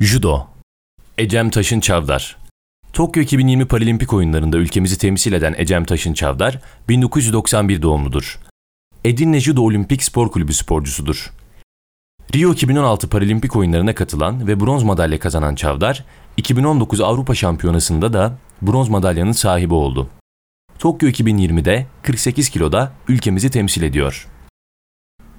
Judo Ecem Taşın Çavdar Tokyo 2020 Paralimpik oyunlarında ülkemizi temsil eden Ecem Taşın Çavdar, 1991 doğumludur. Edirne Judo Olimpik Spor Kulübü sporcusudur. Rio 2016 Paralimpik oyunlarına katılan ve bronz madalya kazanan Çavdar, 2019 Avrupa Şampiyonası'nda da bronz madalyanın sahibi oldu. Tokyo 2020'de 48 kiloda ülkemizi temsil ediyor.